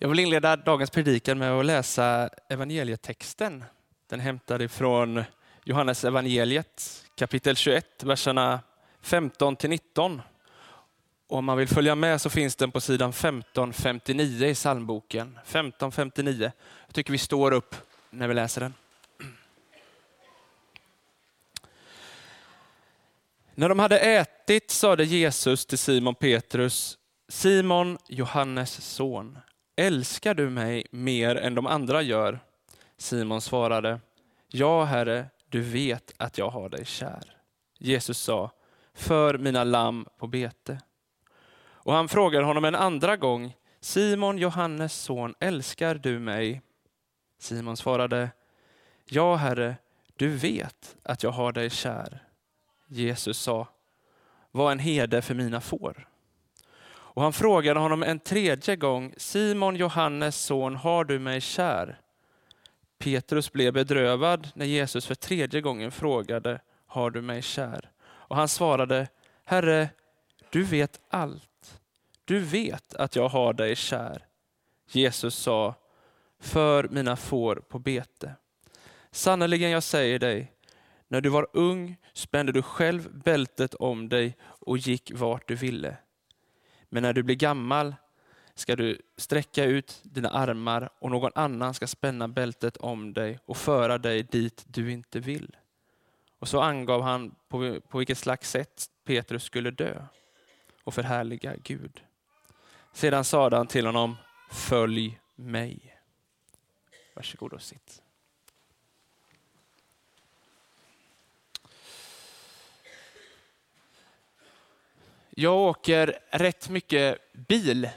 Jag vill inleda dagens predikan med att läsa evangelietexten. Den hämtad ifrån Johannes evangeliet kapitel 21, verserna 15 till 19. Och om man vill följa med så finns den på sidan 1559 i psalmboken. 1559. Jag tycker vi står upp när vi läser den. När de hade ätit sade Jesus till Simon Petrus, Simon, Johannes son, älskar du mig mer än de andra gör? Simon svarade, ja Herre, du vet att jag har dig kär. Jesus sa, för mina lamm på bete. Och han frågar honom en andra gång, Simon, Johannes son, älskar du mig? Simon svarade, ja Herre, du vet att jag har dig kär. Jesus sa, var en herde för mina får. Och han frågade honom en tredje gång, Simon, Johannes son, har du mig kär? Petrus blev bedrövad när Jesus för tredje gången frågade, har du mig kär? Och han svarade, Herre, du vet allt. Du vet att jag har dig kär. Jesus sa, för mina får på bete. Sannerligen, jag säger dig, när du var ung spände du själv bältet om dig och gick vart du ville. Men när du blir gammal ska du sträcka ut dina armar och någon annan ska spänna bältet om dig och föra dig dit du inte vill. Och så angav han på, på vilket slags sätt Petrus skulle dö och förhärliga Gud. Sedan sade han till honom, följ mig. Varsågod och sitt. Jag åker rätt mycket bil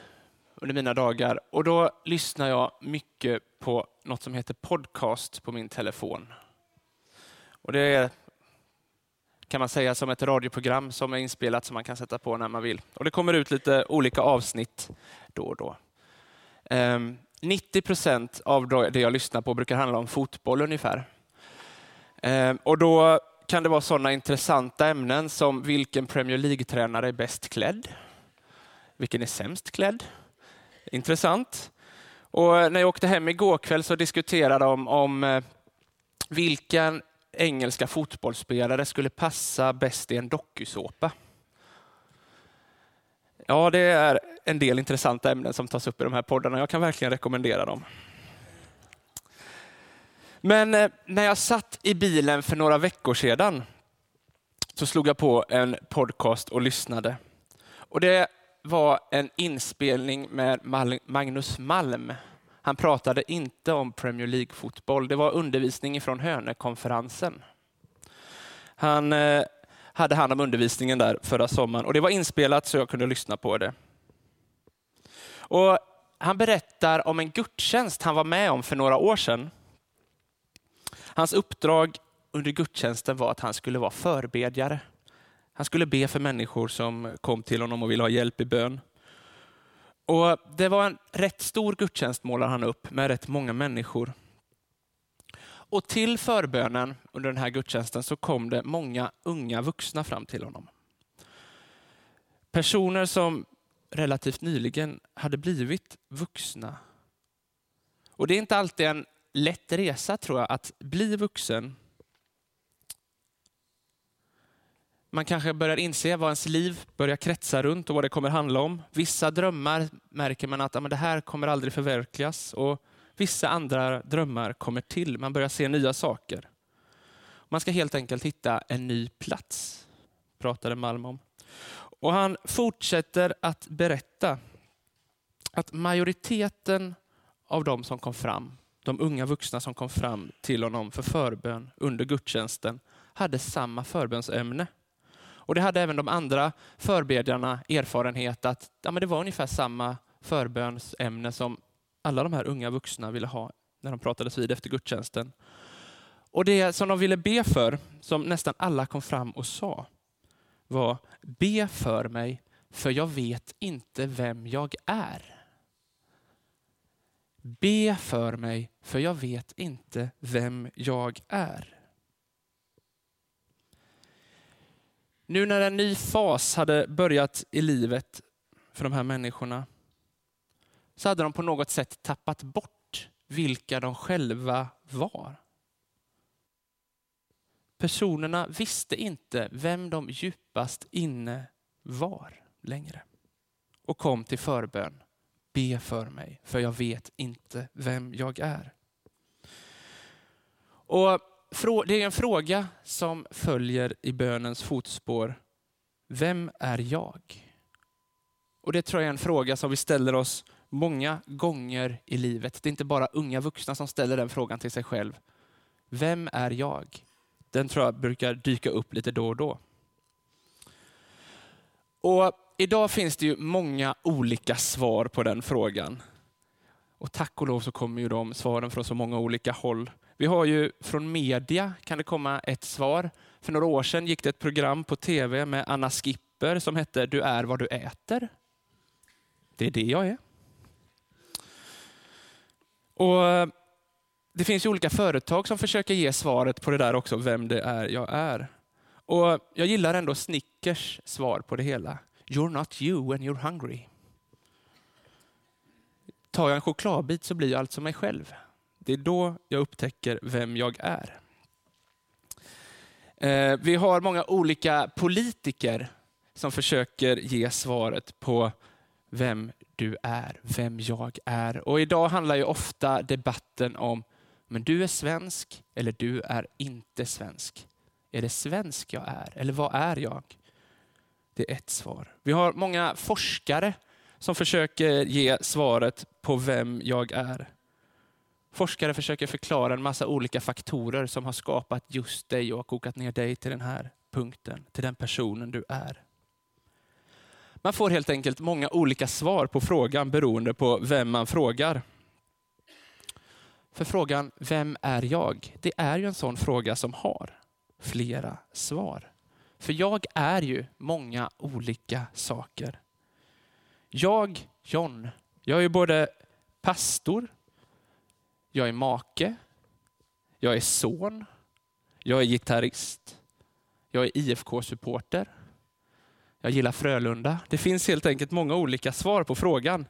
under mina dagar och då lyssnar jag mycket på något som heter podcast på min telefon. Och det är, kan man säga, som ett radioprogram som är inspelat som man kan sätta på när man vill. Och Det kommer ut lite olika avsnitt då och då. Ehm, 90 procent av det jag lyssnar på brukar handla om fotboll ungefär. Ehm, och då kan det vara sådana intressanta ämnen som vilken Premier League-tränare är bäst klädd? Vilken är sämst klädd? Intressant. Och när jag åkte hem igår kväll så diskuterade de om eh, vilken engelska fotbollsspelare skulle passa bäst i en dokusåpa. Ja, det är en del intressanta ämnen som tas upp i de här poddarna. Jag kan verkligen rekommendera dem. Men eh, när jag satt i bilen för några veckor sedan så slog jag på en podcast och lyssnade. Och Det var en inspelning med Magnus Malm. Han pratade inte om Premier League-fotboll. Det var undervisning från Hönökonferensen. Han eh, hade hand om undervisningen där förra sommaren och det var inspelat så jag kunde lyssna på det. Och han berättar om en gudstjänst han var med om för några år sedan. Hans uppdrag under gudstjänsten var att han skulle vara förbedjare. Han skulle be för människor som kom till honom och ville ha hjälp i bön. Och Det var en rätt stor gudstjänst målar han upp med rätt många människor. Och till förbönen under den här gudstjänsten så kom det många unga vuxna fram till honom. Personer som relativt nyligen hade blivit vuxna. Och Det är inte alltid en lätt resa tror jag att bli vuxen. Man kanske börjar inse vad ens liv börjar kretsa runt och vad det kommer handla om. Vissa drömmar märker man att det här kommer aldrig förverkligas och vissa andra drömmar kommer till. Man börjar se nya saker. Man ska helt enkelt hitta en ny plats, pratade Malm om. Och han fortsätter att berätta att majoriteten av de som kom fram de unga vuxna som kom fram till honom för förbön under gudstjänsten hade samma förbönsämne. Och det hade även de andra förbedjarna erfarenhet att ja, men det var ungefär samma förbönsämne som alla de här unga vuxna ville ha när de pratades vid efter gudstjänsten. Och det som de ville be för, som nästan alla kom fram och sa, var be för mig, för jag vet inte vem jag är. Be för mig, för jag vet inte vem jag är. Nu när en ny fas hade börjat i livet för de här människorna så hade de på något sätt tappat bort vilka de själva var. Personerna visste inte vem de djupast inne var längre och kom till förbön. Be för mig, för jag vet inte vem jag är. Och Det är en fråga som följer i bönens fotspår. Vem är jag? Och Det tror jag är en fråga som vi ställer oss många gånger i livet. Det är inte bara unga vuxna som ställer den frågan till sig själv. Vem är jag? Den tror jag brukar dyka upp lite då och då. Och Idag finns det ju många olika svar på den frågan. Och tack och lov så kommer ju de svaren från så många olika håll. Vi har ju från media kan det komma ett svar. För några år sedan gick det ett program på tv med Anna Skipper som hette Du är vad du äter. Det är det jag är. Och eh, Det finns ju olika företag som försöker ge svaret på det där också, vem det är jag är. Och Jag gillar ändå Snickers svar på det hela. You're not you when you're hungry. Tar jag en chokladbit så blir jag alltså mig själv. Det är då jag upptäcker vem jag är. Eh, vi har många olika politiker som försöker ge svaret på vem du är, vem jag är. Och idag handlar ju ofta debatten om, men du är svensk eller du är inte svensk. Är det svensk jag är eller vad är jag? Det är ett svar. Vi har många forskare som försöker ge svaret på vem jag är. Forskare försöker förklara en massa olika faktorer som har skapat just dig och kokat ner dig till den här punkten, till den personen du är. Man får helt enkelt många olika svar på frågan beroende på vem man frågar. För frågan, vem är jag? Det är ju en sån fråga som har flera svar. För jag är ju många olika saker. Jag, John, jag är både pastor, jag är make, jag är son, jag är gitarrist, jag är IFK-supporter, jag gillar Frölunda. Det finns helt enkelt många olika svar på frågan.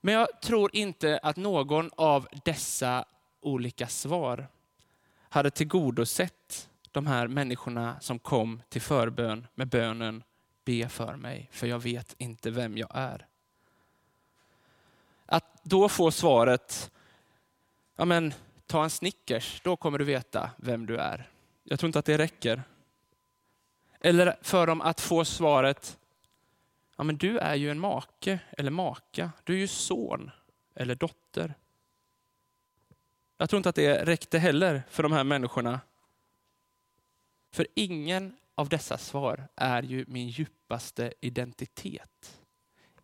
Men jag tror inte att någon av dessa olika svar hade tillgodosett de här människorna som kom till förbön med bönen be för mig, för jag vet inte vem jag är. Att då få svaret, ja men ta en Snickers, då kommer du veta vem du är. Jag tror inte att det räcker. Eller för dem att få svaret, ja men du är ju en make eller maka, du är ju son eller dotter. Jag tror inte att det räckte heller för de här människorna för ingen av dessa svar är ju min djupaste identitet.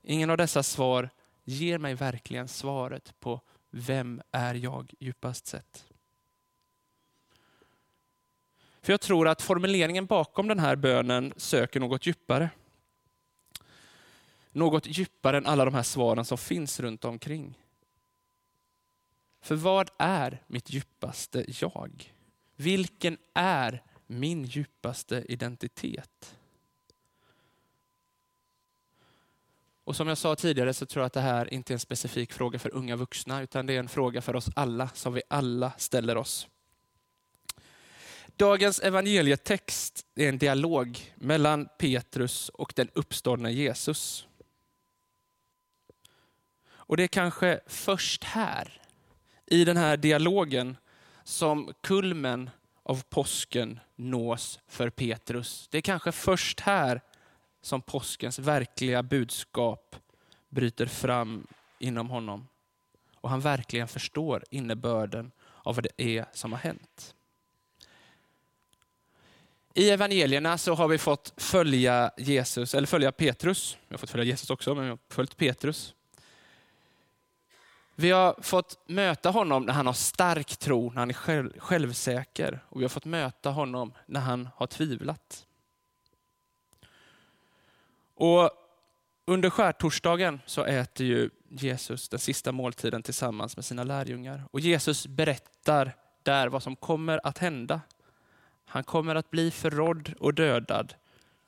Ingen av dessa svar ger mig verkligen svaret på vem är jag djupast sett. För jag tror att formuleringen bakom den här bönen söker något djupare. Något djupare än alla de här svaren som finns runt omkring. För vad är mitt djupaste jag? Vilken är min djupaste identitet. Och som jag sa tidigare så tror jag att det här inte är en specifik fråga för unga vuxna, utan det är en fråga för oss alla, som vi alla ställer oss. Dagens evangelietext är en dialog mellan Petrus och den uppståndne Jesus. Och det är kanske först här, i den här dialogen, som kulmen av påsken nås för Petrus. Det är kanske först här som påskens verkliga budskap bryter fram inom honom. Och han verkligen förstår innebörden av vad det är som har hänt. I evangelierna så har vi fått följa Jesus, eller följa Petrus. Vi har fått följa Jesus också, men vi har följt Petrus. Vi har fått möta honom när han har stark tro, när han är själv, självsäker. Och vi har fått möta honom när han har tvivlat. Och under skärtorsdagen så äter ju Jesus den sista måltiden tillsammans med sina lärjungar. Och Jesus berättar där vad som kommer att hända. Han kommer att bli förrådd och dödad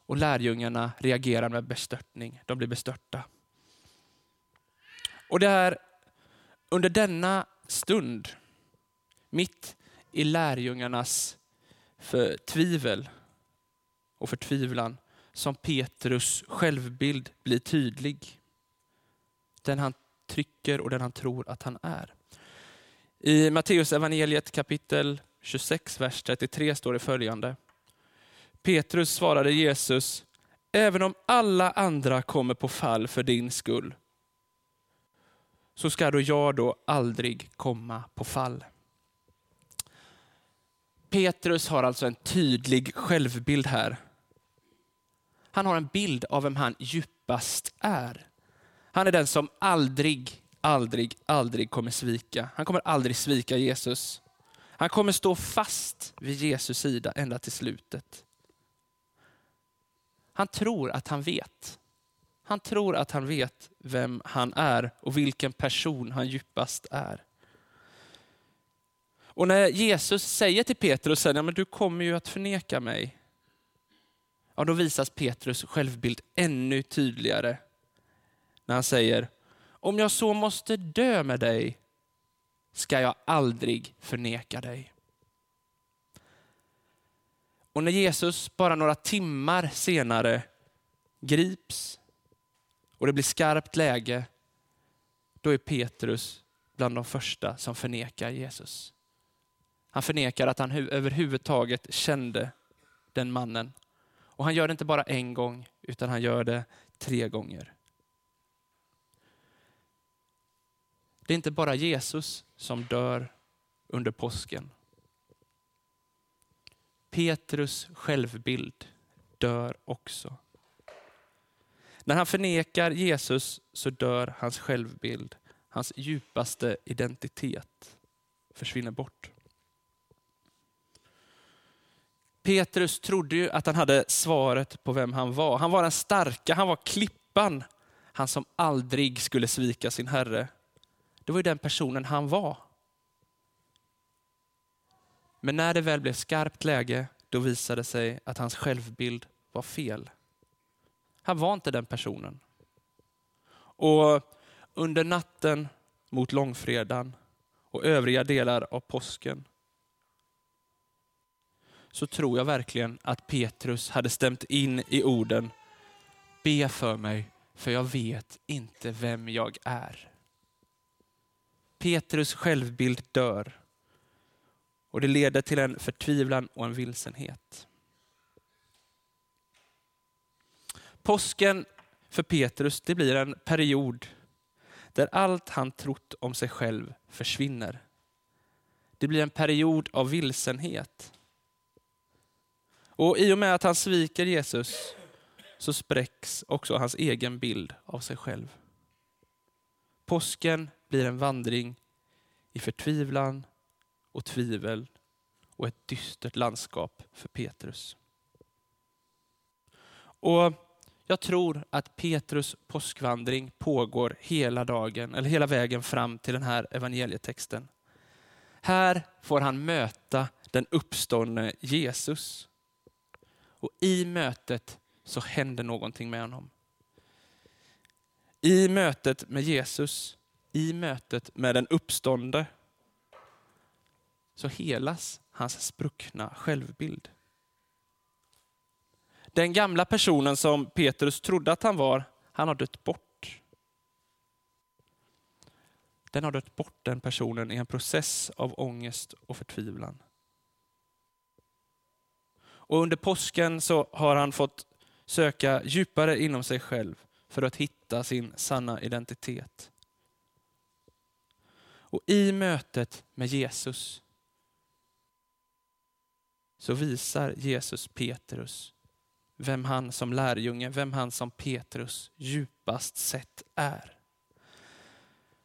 och lärjungarna reagerar med bestörtning. De blir bestörta. Och det här under denna stund, mitt i lärjungarnas för tvivel och förtvivlan, som Petrus självbild blir tydlig. Den han trycker och den han tror att han är. I Matteus evangeliet kapitel 26, vers 33 står det följande. Petrus svarade Jesus, även om alla andra kommer på fall för din skull, så ska då jag då aldrig komma på fall. Petrus har alltså en tydlig självbild här. Han har en bild av vem han djupast är. Han är den som aldrig, aldrig, aldrig kommer svika. Han kommer aldrig svika Jesus. Han kommer stå fast vid Jesus sida ända till slutet. Han tror att han vet. Han tror att han vet vem han är och vilken person han djupast är. Och när Jesus säger till Petrus, ja, men du kommer ju att förneka mig. Ja, då visas Petrus självbild ännu tydligare. När han säger, om jag så måste dö med dig ska jag aldrig förneka dig. Och när Jesus bara några timmar senare grips och det blir skarpt läge, då är Petrus bland de första som förnekar Jesus. Han förnekar att han överhuvudtaget kände den mannen. Och han gör det inte bara en gång, utan han gör det tre gånger. Det är inte bara Jesus som dör under påsken. Petrus självbild dör också. När han förnekar Jesus så dör hans självbild. Hans djupaste identitet försvinner bort. Petrus trodde ju att han hade svaret på vem han var. Han var den starka, han var klippan. Han som aldrig skulle svika sin herre. Det var ju den personen han var. Men när det väl blev skarpt läge, då visade det sig att hans självbild var fel. Han var inte den personen. Och under natten mot långfredagen och övriga delar av påsken så tror jag verkligen att Petrus hade stämt in i orden, be för mig, för jag vet inte vem jag är. Petrus självbild dör och det leder till en förtvivlan och en vilsenhet. Påsken för Petrus det blir en period där allt han trott om sig själv försvinner. Det blir en period av vilsenhet. Och I och med att han sviker Jesus så spräcks också hans egen bild av sig själv. Påsken blir en vandring i förtvivlan och tvivel och ett dystert landskap för Petrus. Och jag tror att Petrus påskvandring pågår hela dagen, eller hela vägen fram till den här evangelietexten. Här får han möta den uppståndne Jesus. Och i mötet så händer någonting med honom. I mötet med Jesus, i mötet med den uppstånde, så helas hans spruckna självbild. Den gamla personen som Petrus trodde att han var, han har dött bort. Den har dött bort den personen i en process av ångest och förtvivlan. Och under påsken så har han fått söka djupare inom sig själv för att hitta sin sanna identitet. Och i mötet med Jesus så visar Jesus Petrus vem han som lärjunge, vem han som Petrus djupast sett är.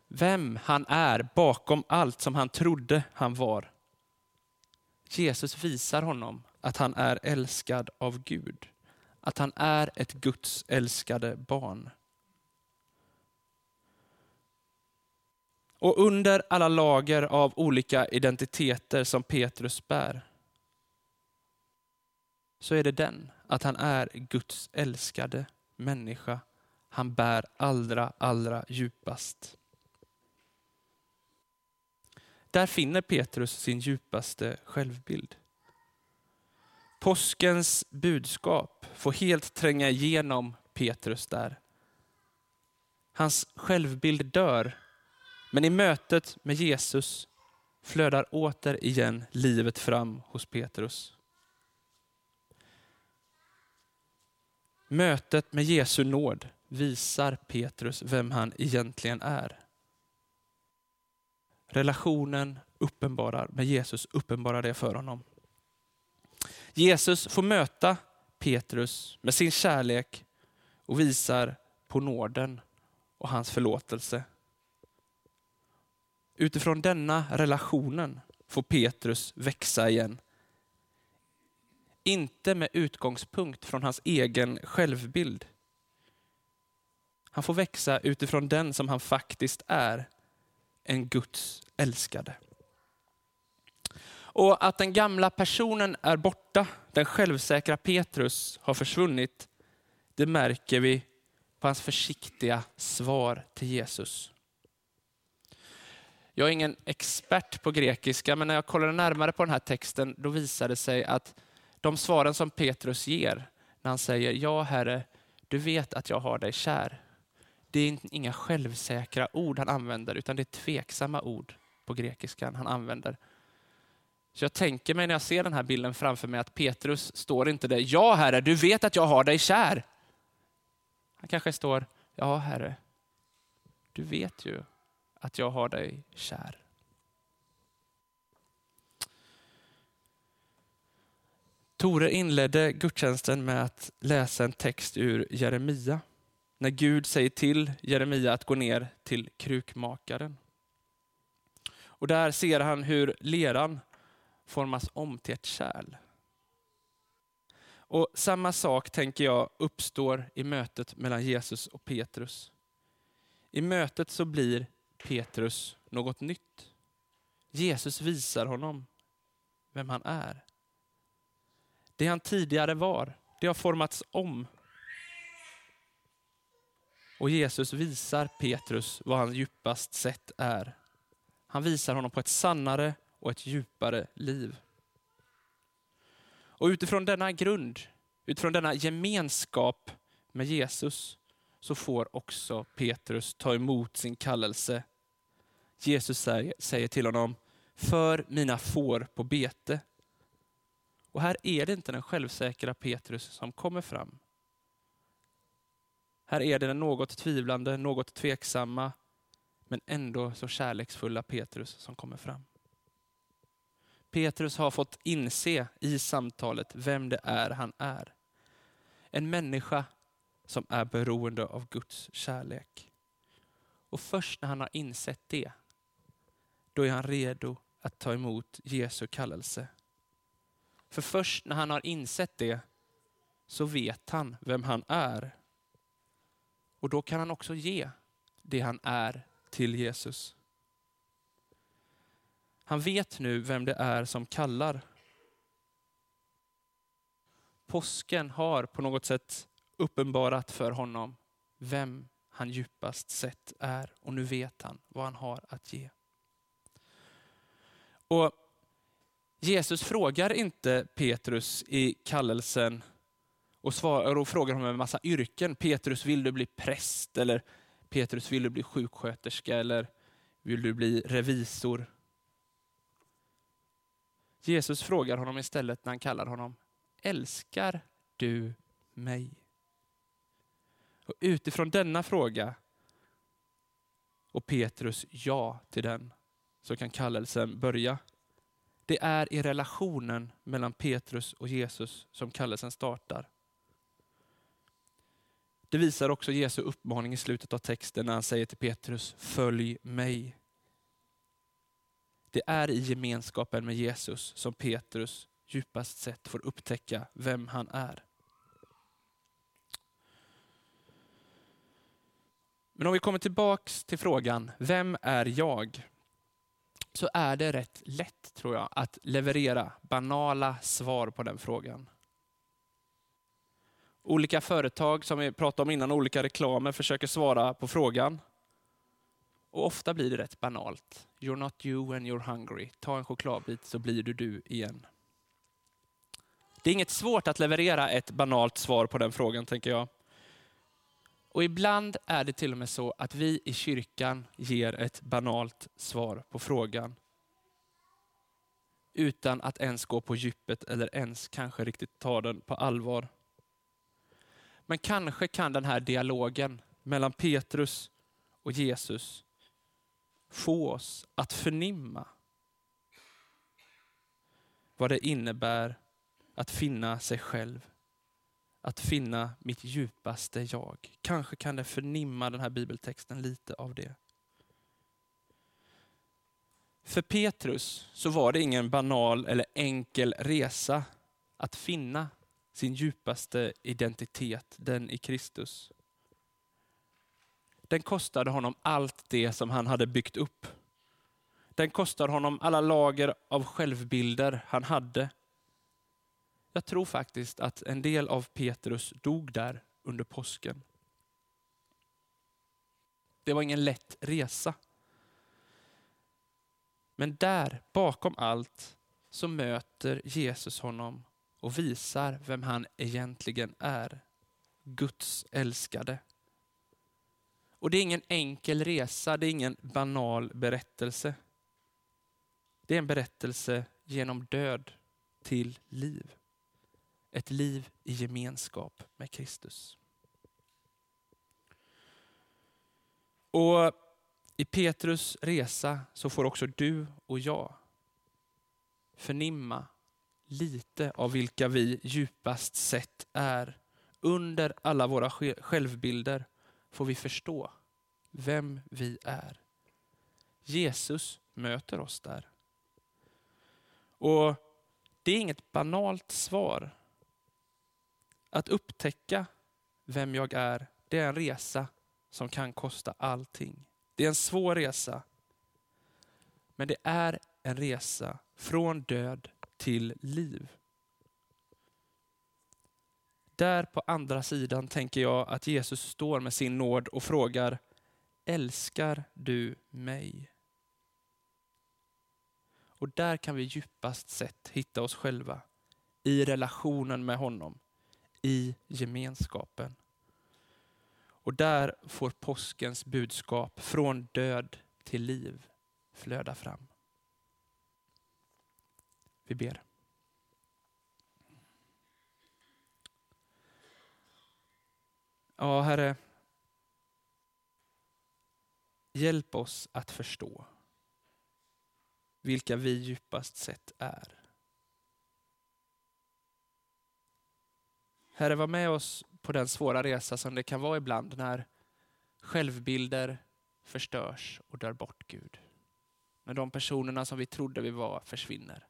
Vem han är bakom allt som han trodde han var. Jesus visar honom att han är älskad av Gud. Att han är ett Guds älskade barn. Och under alla lager av olika identiteter som Petrus bär, så är det den, att han är Guds älskade människa han bär allra, allra djupast. där finner Petrus sin djupaste självbild. Påskens budskap får helt tränga igenom Petrus där. Hans självbild dör, men i mötet med Jesus flödar återigen livet fram hos Petrus. Mötet med Jesu nåd visar Petrus vem han egentligen är. Relationen uppenbarar med Jesus uppenbarar det för honom. Jesus får möta Petrus med sin kärlek och visar på nåden och hans förlåtelse. Utifrån denna relationen får Petrus växa igen. Inte med utgångspunkt från hans egen självbild. Han får växa utifrån den som han faktiskt är, en Guds älskade. Och att den gamla personen är borta, den självsäkra Petrus har försvunnit, det märker vi på hans försiktiga svar till Jesus. Jag är ingen expert på grekiska, men när jag kollade närmare på den här texten, då visade det sig att de svaren som Petrus ger, när han säger ja Herre, du vet att jag har dig kär. Det är inga självsäkra ord han använder, utan det är tveksamma ord på grekiskan han använder. Så jag tänker mig när jag ser den här bilden framför mig att Petrus står inte där, ja Herre, du vet att jag har dig kär. Han kanske står, ja Herre, du vet ju att jag har dig kär. Tore inledde gudstjänsten med att läsa en text ur Jeremia. När Gud säger till Jeremia att gå ner till krukmakaren. Och där ser han hur leran formas om till ett kärl. Och Samma sak tänker jag uppstår i mötet mellan Jesus och Petrus. I mötet så blir Petrus något nytt. Jesus visar honom vem han är. Det han tidigare var, det har formats om. Och Jesus visar Petrus vad han djupast sett är. Han visar honom på ett sannare och ett djupare liv. Och utifrån denna grund, utifrån denna gemenskap med Jesus, så får också Petrus ta emot sin kallelse. Jesus säger till honom, för mina får på bete. Och här är det inte den självsäkra Petrus som kommer fram. Här är det den något tvivlande, något tveksamma, men ändå så kärleksfulla Petrus som kommer fram. Petrus har fått inse i samtalet vem det är han är. En människa som är beroende av Guds kärlek. Och först när han har insett det, då är han redo att ta emot Jesu kallelse. För först när han har insett det, så vet han vem han är. Och då kan han också ge det han är till Jesus. Han vet nu vem det är som kallar. Påsken har på något sätt uppenbarat för honom vem han djupast sett är och nu vet han vad han har att ge. Och Jesus frågar inte Petrus i kallelsen och, svarar, och frågar honom en massa yrken. Petrus, vill du bli präst? Eller Petrus, vill du bli sjuksköterska? Eller vill du bli revisor? Jesus frågar honom istället när han kallar honom, älskar du mig? Och utifrån denna fråga och Petrus ja till den, så kan kallelsen börja. Det är i relationen mellan Petrus och Jesus som kallelsen startar. Det visar också Jesu uppmaning i slutet av texten när han säger till Petrus, följ mig. Det är i gemenskapen med Jesus som Petrus djupast sett får upptäcka vem han är. Men om vi kommer tillbaks till frågan, vem är jag? Så är det rätt lätt, tror jag, att leverera banala svar på den frågan. Olika företag, som vi pratade om innan, olika reklamer försöker svara på frågan. Och ofta blir det rätt banalt. You're not you when you're hungry. Ta en chokladbit så blir du du igen. Det är inget svårt att leverera ett banalt svar på den frågan, tänker jag. Och ibland är det till och med så att vi i kyrkan ger ett banalt svar på frågan. Utan att ens gå på djupet eller ens kanske riktigt ta den på allvar. Men kanske kan den här dialogen mellan Petrus och Jesus få oss att förnimma vad det innebär att finna sig själv. Att finna mitt djupaste jag. Kanske kan det förnimma den här bibeltexten lite av det. För Petrus så var det ingen banal eller enkel resa att finna sin djupaste identitet, den i Kristus. Den kostade honom allt det som han hade byggt upp. Den kostade honom alla lager av självbilder han hade. Jag tror faktiskt att en del av Petrus dog där under påsken. Det var ingen lätt resa. Men där, bakom allt, så möter Jesus honom och visar vem han egentligen är. Guds älskade. Och det är ingen enkel resa, det är ingen banal berättelse. Det är en berättelse genom död till liv. Ett liv i gemenskap med Kristus. Och i Petrus resa så får också du och jag förnimma lite av vilka vi djupast sett är. Under alla våra självbilder får vi förstå vem vi är. Jesus möter oss där. Och Det är inget banalt svar. Att upptäcka vem jag är, det är en resa som kan kosta allting. Det är en svår resa. Men det är en resa från död till liv. Där på andra sidan tänker jag att Jesus står med sin nåd och frågar, älskar du mig? Och där kan vi djupast sett hitta oss själva i relationen med honom, i gemenskapen. Och där får påskens budskap från död till liv flöda fram. Vi ber. Ja, Herre. Hjälp oss att förstå vilka vi djupast sett är. Herre, var med oss på den svåra resa som det kan vara ibland när självbilder förstörs och dör bort, Gud. När de personerna som vi trodde vi var försvinner.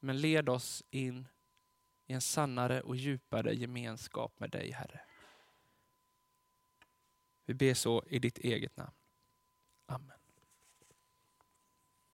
Men led oss in i en sannare och djupare gemenskap med dig, Herre. Vi ber så i ditt eget namn. Amen.